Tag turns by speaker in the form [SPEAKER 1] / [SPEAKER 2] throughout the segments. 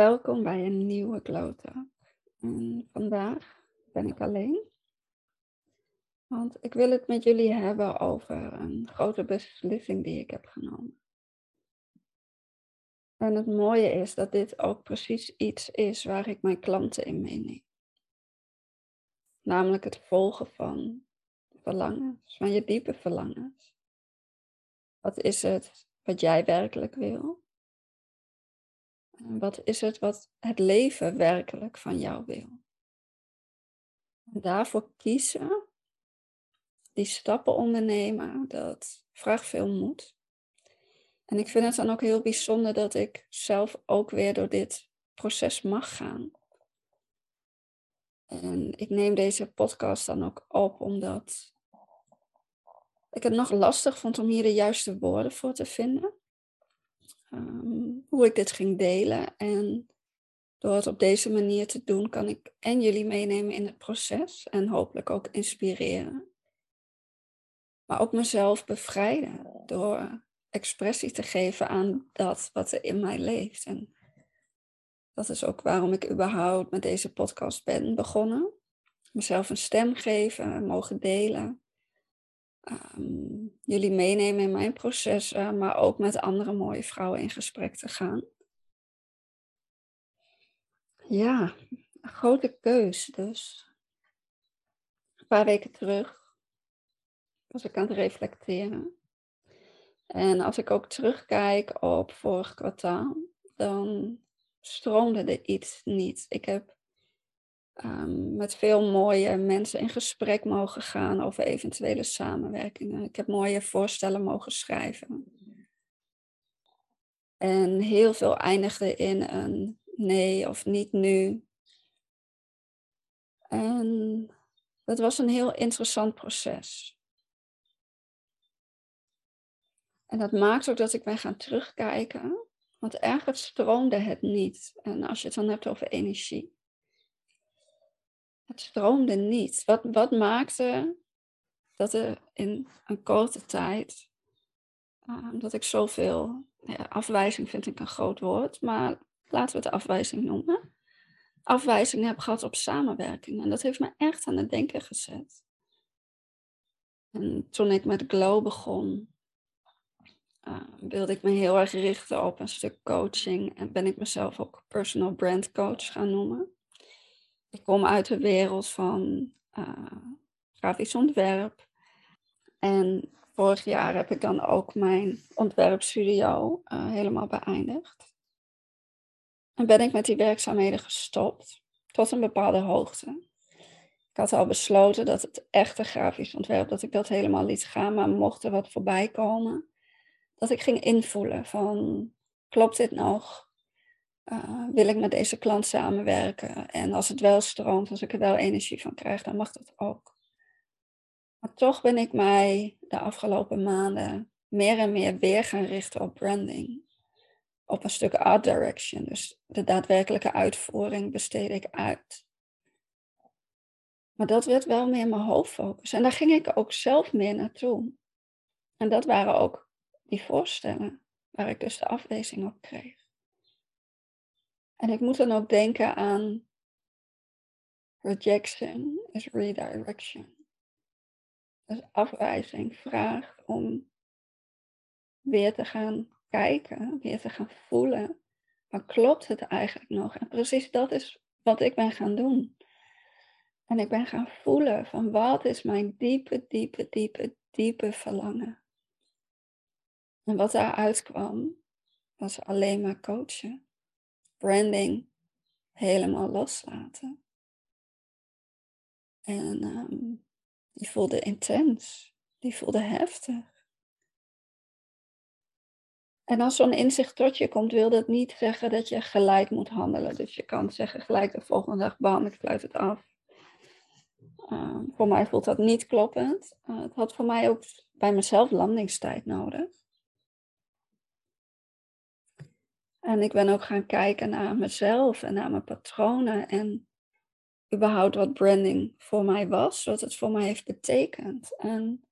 [SPEAKER 1] Welkom bij een nieuwe Glow En vandaag ben ik alleen. Want ik wil het met jullie hebben over een grote beslissing die ik heb genomen. En het mooie is dat dit ook precies iets is waar ik mijn klanten in meeneem. Namelijk het volgen van verlangens, van je diepe verlangens. Wat is het wat jij werkelijk wil? Wat is het wat het leven werkelijk van jou wil? Daarvoor kiezen, die stappen ondernemen, dat vraagt veel moed. En ik vind het dan ook heel bijzonder dat ik zelf ook weer door dit proces mag gaan. En ik neem deze podcast dan ook op omdat ik het nog lastig vond om hier de juiste woorden voor te vinden. Ehm, hoe ik dit ging delen. En door het op deze manier te doen, kan ik en jullie meenemen in het proces en hopelijk ook inspireren. Maar ook mezelf bevrijden door expressie te geven aan dat wat er in mij leeft. En dat is ook waarom ik überhaupt met deze podcast ben begonnen. Mezelf een stem geven, mogen delen. Ehm, jullie meenemen in mijn proces, maar ook met andere mooie vrouwen in gesprek te gaan. Ja, een grote keus dus. Een paar weken terug was ik aan het reflecteren. En als ik ook terugkijk op vorig kwartaal, dan stroomde er iets niet. Ik heb um, met veel mooie mensen in gesprek mogen gaan over eventuele samenwerkingen. Ik heb mooie voorstellen mogen schrijven. En heel veel eindigde in een nee of niet nu. En dat was een heel interessant proces. En dat maakt ook dat ik ben gaan terugkijken. Want ergens stroomde het niet. En als je het dan hebt over energie. Het stroomde niet. Wat, wat maakte dat er in een korte tijd, uh, dat ik zoveel, afwijzing vind ik een groot woord, maar laten we het afwijzing noemen, afwijzing heb gehad op samenwerking. En dat heeft me echt aan het denken gezet. En toen ik met Glow begon, uh, wilde ik me heel erg richten op een stuk coaching en ben ik mezelf ook personal brand coach gaan noemen. Ik kom uit de wereld van uh, grafisch ontwerp. En vorig jaar heb ik dan ook mijn ontwerpstudio uh, helemaal beëindigd. En ben ik met die werkzaamheden gestopt tot een bepaalde hoogte. Ik had al besloten dat het echte grafisch ontwerp, dat ik dat helemaal liet gaan, maar mocht er wat voorbij komen, dat ik ging invoelen van, klopt dit nog? Uh, wil ik met deze klant samenwerken? En als het wel stroomt, als ik er wel energie van krijg, dan mag dat ook. Maar toch ben ik mij de afgelopen maanden meer en meer weer gaan richten op branding. Op een stuk art direction. Dus de daadwerkelijke uitvoering besteed ik uit. Maar dat werd wel meer mijn hoofdfocus. En daar ging ik ook zelf meer naartoe. En dat waren ook die voorstellen waar ik dus de afwijzing op kreeg. En ik moet dan ook denken aan rejection is redirection. Dus afwijzing vraagt om weer te gaan kijken, weer te gaan voelen. Maar klopt het eigenlijk nog? En precies dat is wat ik ben gaan doen. En ik ben gaan voelen van wat is mijn diepe, diepe, diepe, diepe verlangen. En wat daaruit kwam, was alleen maar coachen branding helemaal loslaten. En um, die voelde intens, die voelde heftig. En als zo'n inzicht tot je komt, wil dat niet zeggen dat je gelijk moet handelen. Dus je kan zeggen gelijk de volgende dag, bam, ik sluit het af. Um, voor mij voelt dat niet kloppend. Uh, het had voor mij ook bij mezelf landingstijd nodig. En ik ben ook gaan kijken naar mezelf en naar mijn patronen en überhaupt wat branding voor mij was, wat het voor mij heeft betekend. En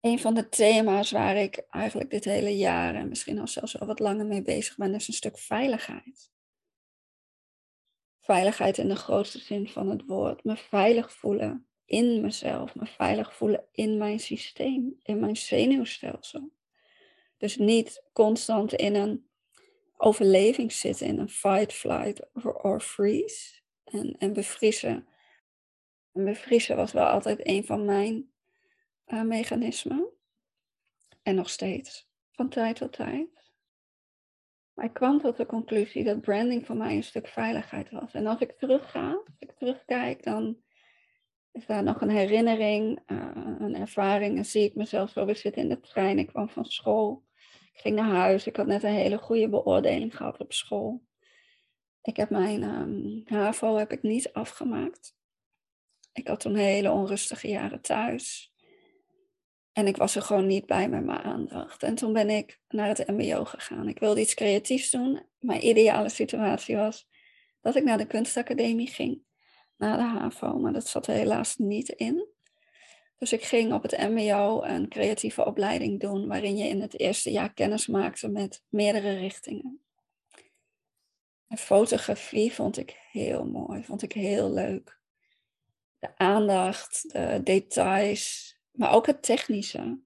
[SPEAKER 1] een van de thema's waar ik eigenlijk dit hele jaar en misschien al zelfs al wat langer mee bezig ben, is een stuk veiligheid. Veiligheid in de grootste zin van het woord. Me veilig voelen in mezelf, me veilig voelen in mijn systeem, in mijn zenuwstelsel. Dus niet constant in een overleving zitten, in een fight, flight or freeze. En, en bevriezen. En bevriezen was wel altijd een van mijn uh, mechanismen. En nog steeds, van tijd tot tijd. Maar ik kwam tot de conclusie dat branding voor mij een stuk veiligheid was. En als ik terugga, als ik terugkijk, dan is daar nog een herinnering, uh, een ervaring. En zie ik mezelf zo weer zitten in de trein. Ik kwam van school. Ik ging naar huis. Ik had net een hele goede beoordeling gehad op school. Ik heb mijn um, HAVO heb ik niet afgemaakt. Ik had toen hele onrustige jaren thuis. En ik was er gewoon niet bij met mijn aandacht. En toen ben ik naar het MBO gegaan. Ik wilde iets creatiefs doen. Mijn ideale situatie was dat ik naar de kunstacademie ging. Na de HAVO, maar dat zat er helaas niet in. Dus ik ging op het MBO een creatieve opleiding doen, waarin je in het eerste jaar kennis maakte met meerdere richtingen. En fotografie vond ik heel mooi, vond ik heel leuk. De aandacht, de details, maar ook het technische.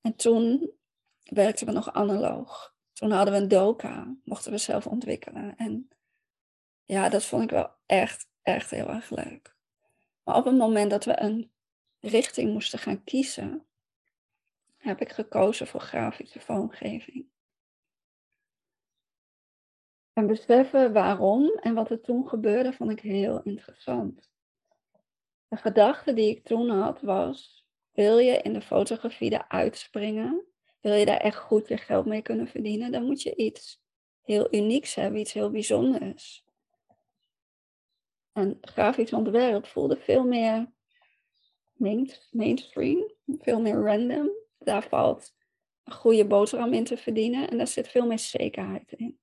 [SPEAKER 1] En toen werkten we nog analoog. Toen hadden we een doka, mochten we zelf ontwikkelen. En ja, dat vond ik wel echt, echt heel erg leuk. Maar op het moment dat we een richting moesten gaan kiezen, heb ik gekozen voor grafische vormgeving. En beseffen waarom en wat er toen gebeurde, vond ik heel interessant. De gedachte die ik toen had was, wil je in de fotografie eruit springen? Wil je daar echt goed je geld mee kunnen verdienen? Dan moet je iets heel unieks hebben, iets heel bijzonders. En grafisch ontwerp voelde veel meer mainstream, veel meer random. Daar valt een goede boterham in te verdienen en daar zit veel meer zekerheid in.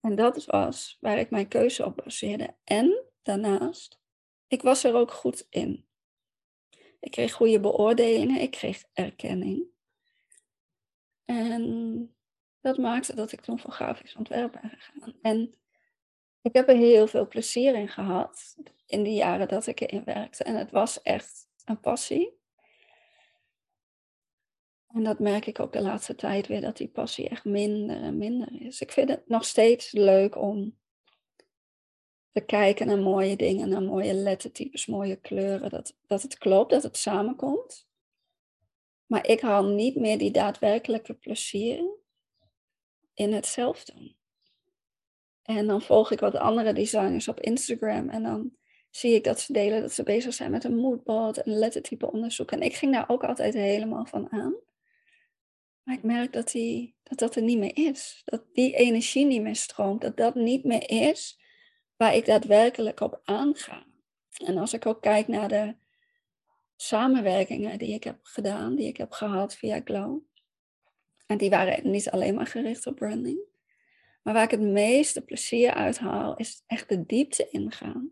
[SPEAKER 1] En dat was waar ik mijn keuze op baseerde. En daarnaast, ik was er ook goed in. Ik kreeg goede beoordelingen, ik kreeg erkenning. En dat maakte dat ik toen voor grafisch ontwerp ben gegaan. En ik heb er heel veel plezier in gehad in die jaren dat ik erin werkte. En het was echt een passie. En dat merk ik ook de laatste tijd weer, dat die passie echt minder en minder is. Ik vind het nog steeds leuk om te kijken naar mooie dingen, naar mooie lettertypes, mooie kleuren. Dat, dat het klopt, dat het samenkomt. Maar ik haal niet meer die daadwerkelijke plezier in het zelf doen. En dan volg ik wat andere designers op Instagram en dan zie ik dat ze delen dat ze bezig zijn met een moodboard en lettertype onderzoek. En ik ging daar ook altijd helemaal van aan. Maar ik merk dat, die, dat dat er niet meer is. Dat die energie niet meer stroomt. Dat dat niet meer is waar ik daadwerkelijk op aanga. En als ik ook kijk naar de samenwerkingen die ik heb gedaan, die ik heb gehad via Glow. En die waren niet alleen maar gericht op branding. Maar waar ik het meeste plezier uit haal, is echt de diepte ingaan.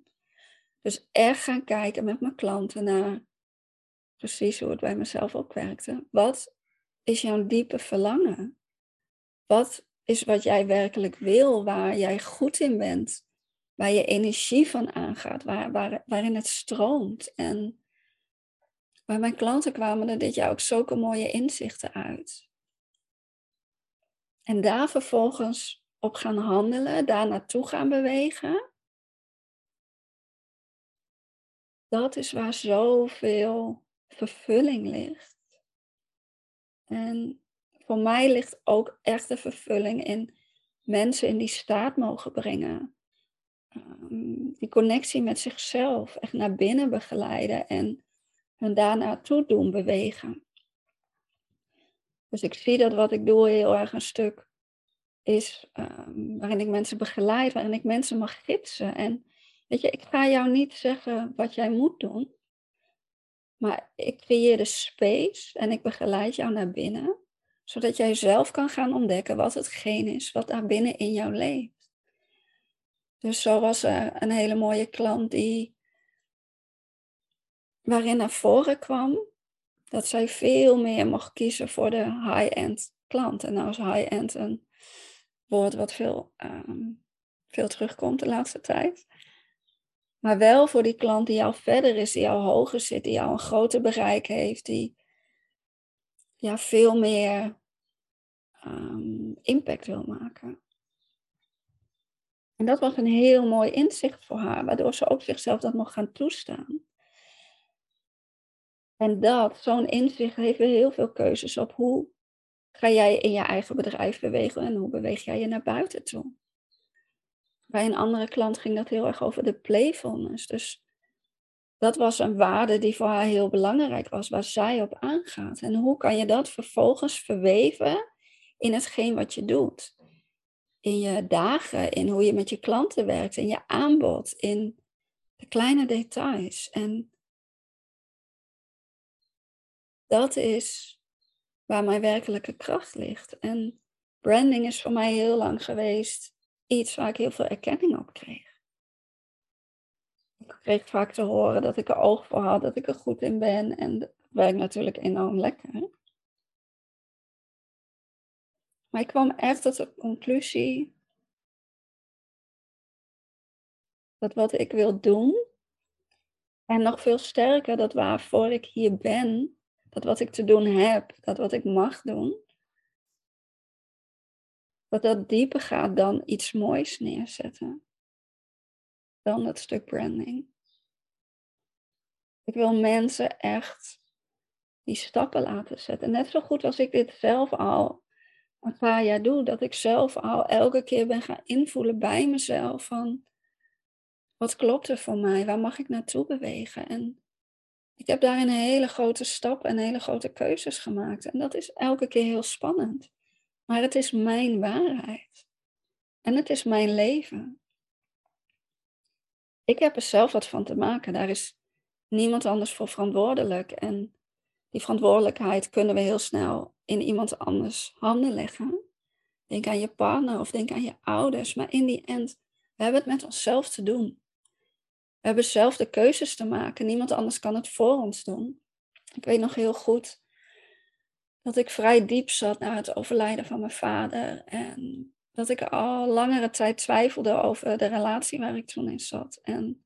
[SPEAKER 1] Dus echt gaan kijken met mijn klanten naar precies hoe het bij mezelf ook werkte. Wat is jouw diepe verlangen? Wat is wat jij werkelijk wil, waar jij goed in bent, waar je energie van aangaat, waar, waar, waarin het stroomt? En bij mijn klanten kwamen er dit jaar ook zulke mooie inzichten uit. En daar vervolgens op gaan handelen, daar naartoe gaan bewegen. Dat is waar zoveel vervulling ligt. En voor mij ligt ook echt de vervulling in mensen in die staat mogen brengen. Ehm, die connectie met zichzelf echt naar binnen begeleiden en hen daar naartoe doen bewegen. Dus ik zie dat wat ik doe heel erg een stuk is um, waarin ik mensen begeleid, waarin ik mensen mag gidsen. En weet je, ik ga jou niet zeggen wat jij moet doen, maar ik creëer de space en ik begeleid jou naar binnen, zodat jij zelf kan gaan ontdekken wat hetgeen is wat daar binnen in jou leeft. Dus zo was er een hele mooie klant die, waarin naar voren kwam dat zij veel meer mocht kiezen voor de high-end klant. En nou is high-end een woord wat veel, ehm, veel terugkomt de laatste tijd. Maar wel voor die klant die al verder is, die al hoger zit, die al een groter bereik heeft, die ja, veel meer um, impact wil maken. En dat was een heel mooi inzicht voor haar, waardoor ze ook zichzelf dat mocht gaan toestaan. En dat, zo'n inzicht, heeft weer heel veel keuzes op hoe ga jij in je eigen bedrijf bewegen en hoe beweeg jij je naar buiten toe. Bij een andere klant ging dat heel erg over de playfulness. Dus dat was een waarde die voor haar heel belangrijk was, waar zij op aangaat. En hoe kan je dat vervolgens verweven in hetgeen wat je doet? In je dagen, in hoe je met je klanten werkt, in je aanbod, in de kleine details. En dat is waar mijn werkelijke kracht ligt. En branding is voor mij heel lang geweest iets waar ik heel veel erkenning op kreeg. Ik kreeg vaak te horen dat ik er oog voor had, dat ik er goed in ben. En dat werkt natuurlijk enorm lekker. Maar ik kwam echt tot de conclusie dat wat ik wil doen, en nog veel sterker dat waarvoor ik hier ben, dat wat ik te doen heb, dat wat ik mag doen, dat dat dieper gaat dan iets moois neerzetten. Dan het stuk branding. Ik wil mensen echt die stappen laten zetten. Net zo goed als ik dit zelf al een paar jaar doe, dat ik zelf al elke keer ben gaan invoelen bij mezelf van wat klopt er voor mij, waar mag ik naartoe bewegen en ik heb daarin een hele grote stap en hele grote keuzes gemaakt. En dat is elke keer heel spannend. Maar het is mijn waarheid. En het is mijn leven. Ik heb er zelf wat van te maken. Daar is niemand anders voor verantwoordelijk. En die verantwoordelijkheid kunnen we heel snel in iemand anders handen leggen. Denk aan je partner of denk aan je ouders. Maar in die end, we hebben het met onszelf te doen. We hebben zelf de keuzes te maken. Niemand anders kan het voor ons doen. Ik weet nog heel goed dat ik vrij diep zat na het overlijden van mijn vader. En dat ik al langere tijd twijfelde over de relatie waar ik toen in zat. En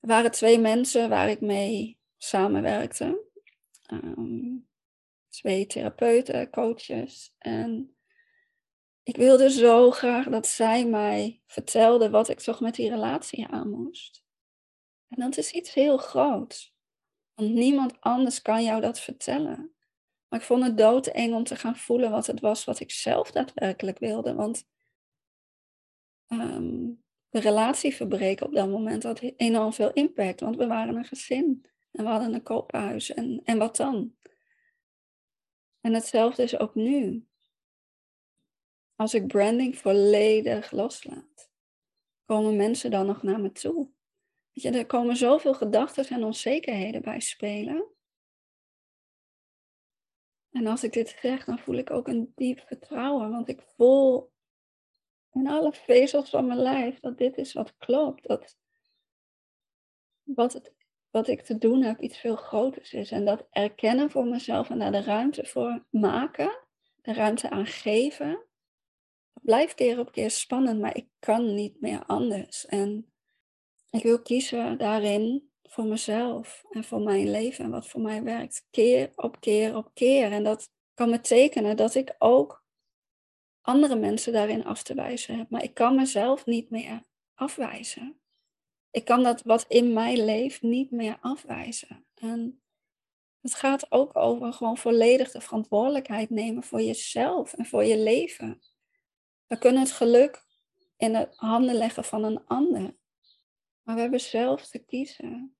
[SPEAKER 1] er waren twee mensen waar ik mee samenwerkte. Um, twee therapeuten, coaches. En ik wilde zo graag dat zij mij vertelde wat ik toch met die relatie aan moest. En dat is iets heel groots. Want niemand anders kan jou dat vertellen. Maar ik vond het doodeng om te gaan voelen wat het was wat ik zelf daadwerkelijk wilde. Want ehm, de relatie verbreken op dat moment had enorm veel impact. Want we waren een gezin. En we hadden een koophuis. En, en wat dan? En hetzelfde is ook nu als ik branding volledig loslaat, komen mensen dan nog naar me toe? Weet je, er komen zoveel gedachten en onzekerheden bij spelen. En als ik dit zeg, dan voel ik ook een diep vertrouwen, want ik voel in alle vezels van mijn lijf dat dit is wat klopt. Dat wat, het, wat ik te doen heb iets veel groters is. En dat erkennen voor mezelf en daar de ruimte voor maken, de ruimte aan geven, blijft keer op keer spannend, maar ik kan niet meer anders. En ik wil kiezen daarin voor mezelf en voor mijn leven en wat voor mij werkt. Keer op keer op keer. En dat kan betekenen dat ik ook andere mensen daarin af te wijzen heb. Maar ik kan mezelf niet meer afwijzen. Ik kan dat wat in mij leeft niet meer afwijzen. En het gaat ook over gewoon volledig de verantwoordelijkheid nemen voor jezelf en voor je leven. We kunnen het geluk in de handen leggen van een ander. Maar we hebben zelf te kiezen.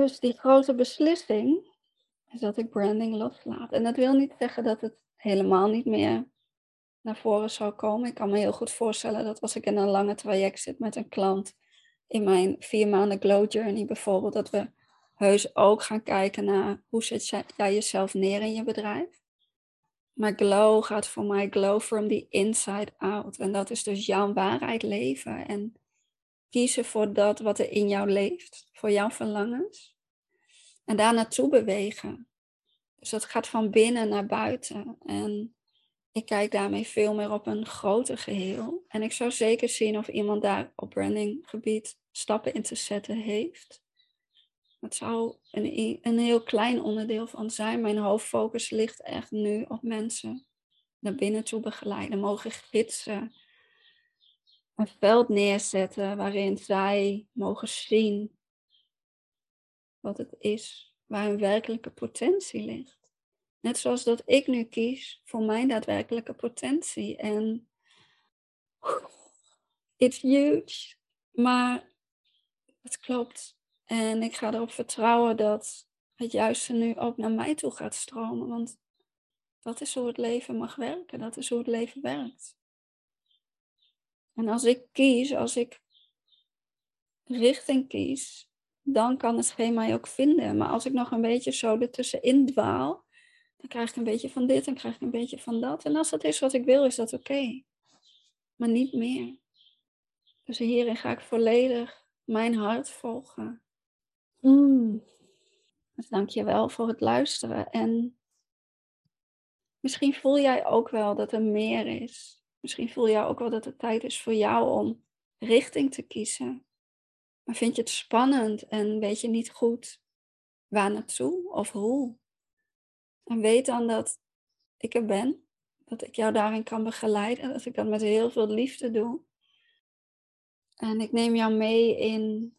[SPEAKER 1] Dus die grote beslissing is dat ik branding loslaat. En dat wil niet zeggen dat het helemaal niet meer naar voren zou komen. Ik kan me heel goed voorstellen dat als ik in een lange traject zit met een klant, in mijn vier maanden glow journey bijvoorbeeld, dat we heus ook gaan kijken naar hoe zet jij jezelf neer in je bedrijf. Maar glow gaat voor mij glow from the inside out. En dat is dus jouw waarheid leven. En kiezen voor dat wat er in jou leeft. Voor jouw verlangens. En daar naartoe bewegen. Dus dat gaat van binnen naar buiten. En ik kijk daarmee veel meer op een groter geheel. En ik zou zeker zien of iemand daar op brandinggebied stappen in te zetten heeft. Het zou een, een heel klein onderdeel van zijn. Mijn hoofdfocus ligt echt nu op mensen naar binnen toe begeleiden, mogen gidsen, een veld neerzetten waarin zij mogen zien wat het is, waar hun werkelijke potentie ligt. Net zoals dat ik nu kies voor mijn daadwerkelijke potentie. En it's huge, maar het klopt. En ik ga erop vertrouwen dat het juiste nu ook naar mij toe gaat stromen. Want dat is hoe het leven mag werken. Dat is hoe het leven werkt. En als ik kies, als ik richting kies, dan kan het geen mij ook vinden. Maar als ik nog een beetje zo ertussenin dwaal, dan krijg ik een beetje van dit en krijg ik een beetje van dat. En als dat is wat ik wil, is dat oké. Maar niet meer. Dus hierin ga ik volledig mijn hart volgen. Mm. Dus dank je wel voor het luisteren. En misschien voel jij ook wel dat er meer is. Misschien voel jij ook wel dat het tijd is voor jou om richting te kiezen. Maar vind je het spannend en weet je niet goed waar naartoe of hoe? En weet dan dat ik er ben, dat ik jou daarin kan begeleiden, dat ik dat met heel veel liefde doe. En ik neem jou mee in,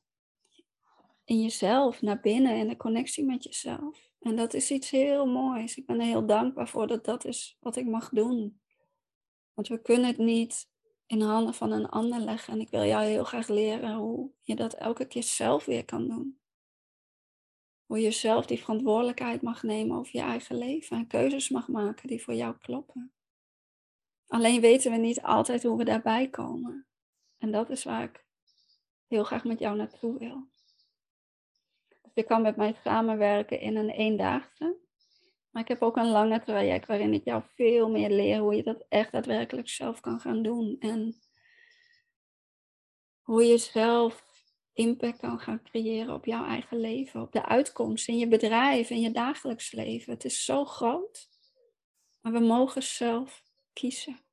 [SPEAKER 1] in jezelf, naar binnen, in de connectie met jezelf. En dat is iets heel moois. Ik ben er heel dankbaar voor dat dat is wat ik mag doen. Want we kunnen het niet in handen van een ander leggen. En ik wil jou heel graag leren hoe je dat elke keer zelf weer kan doen. Hoe je zelf die verantwoordelijkheid mag nemen over je eigen leven en keuzes mag maken die voor jou kloppen. Alleen weten we niet altijd hoe we daarbij komen. En dat is waar ik heel graag met jou naartoe wil. Dus je kan met mij samenwerken in een eendaagse. Maar ik heb ook een lange traject waarin ik jou veel meer leer hoe je dat echt daadwerkelijk zelf kan gaan doen. En hoe je zelf impact kan gaan creëren op jouw eigen leven, op de uitkomst in je bedrijf, in je dagelijks leven. Het is zo groot, maar we mogen zelf kiezen.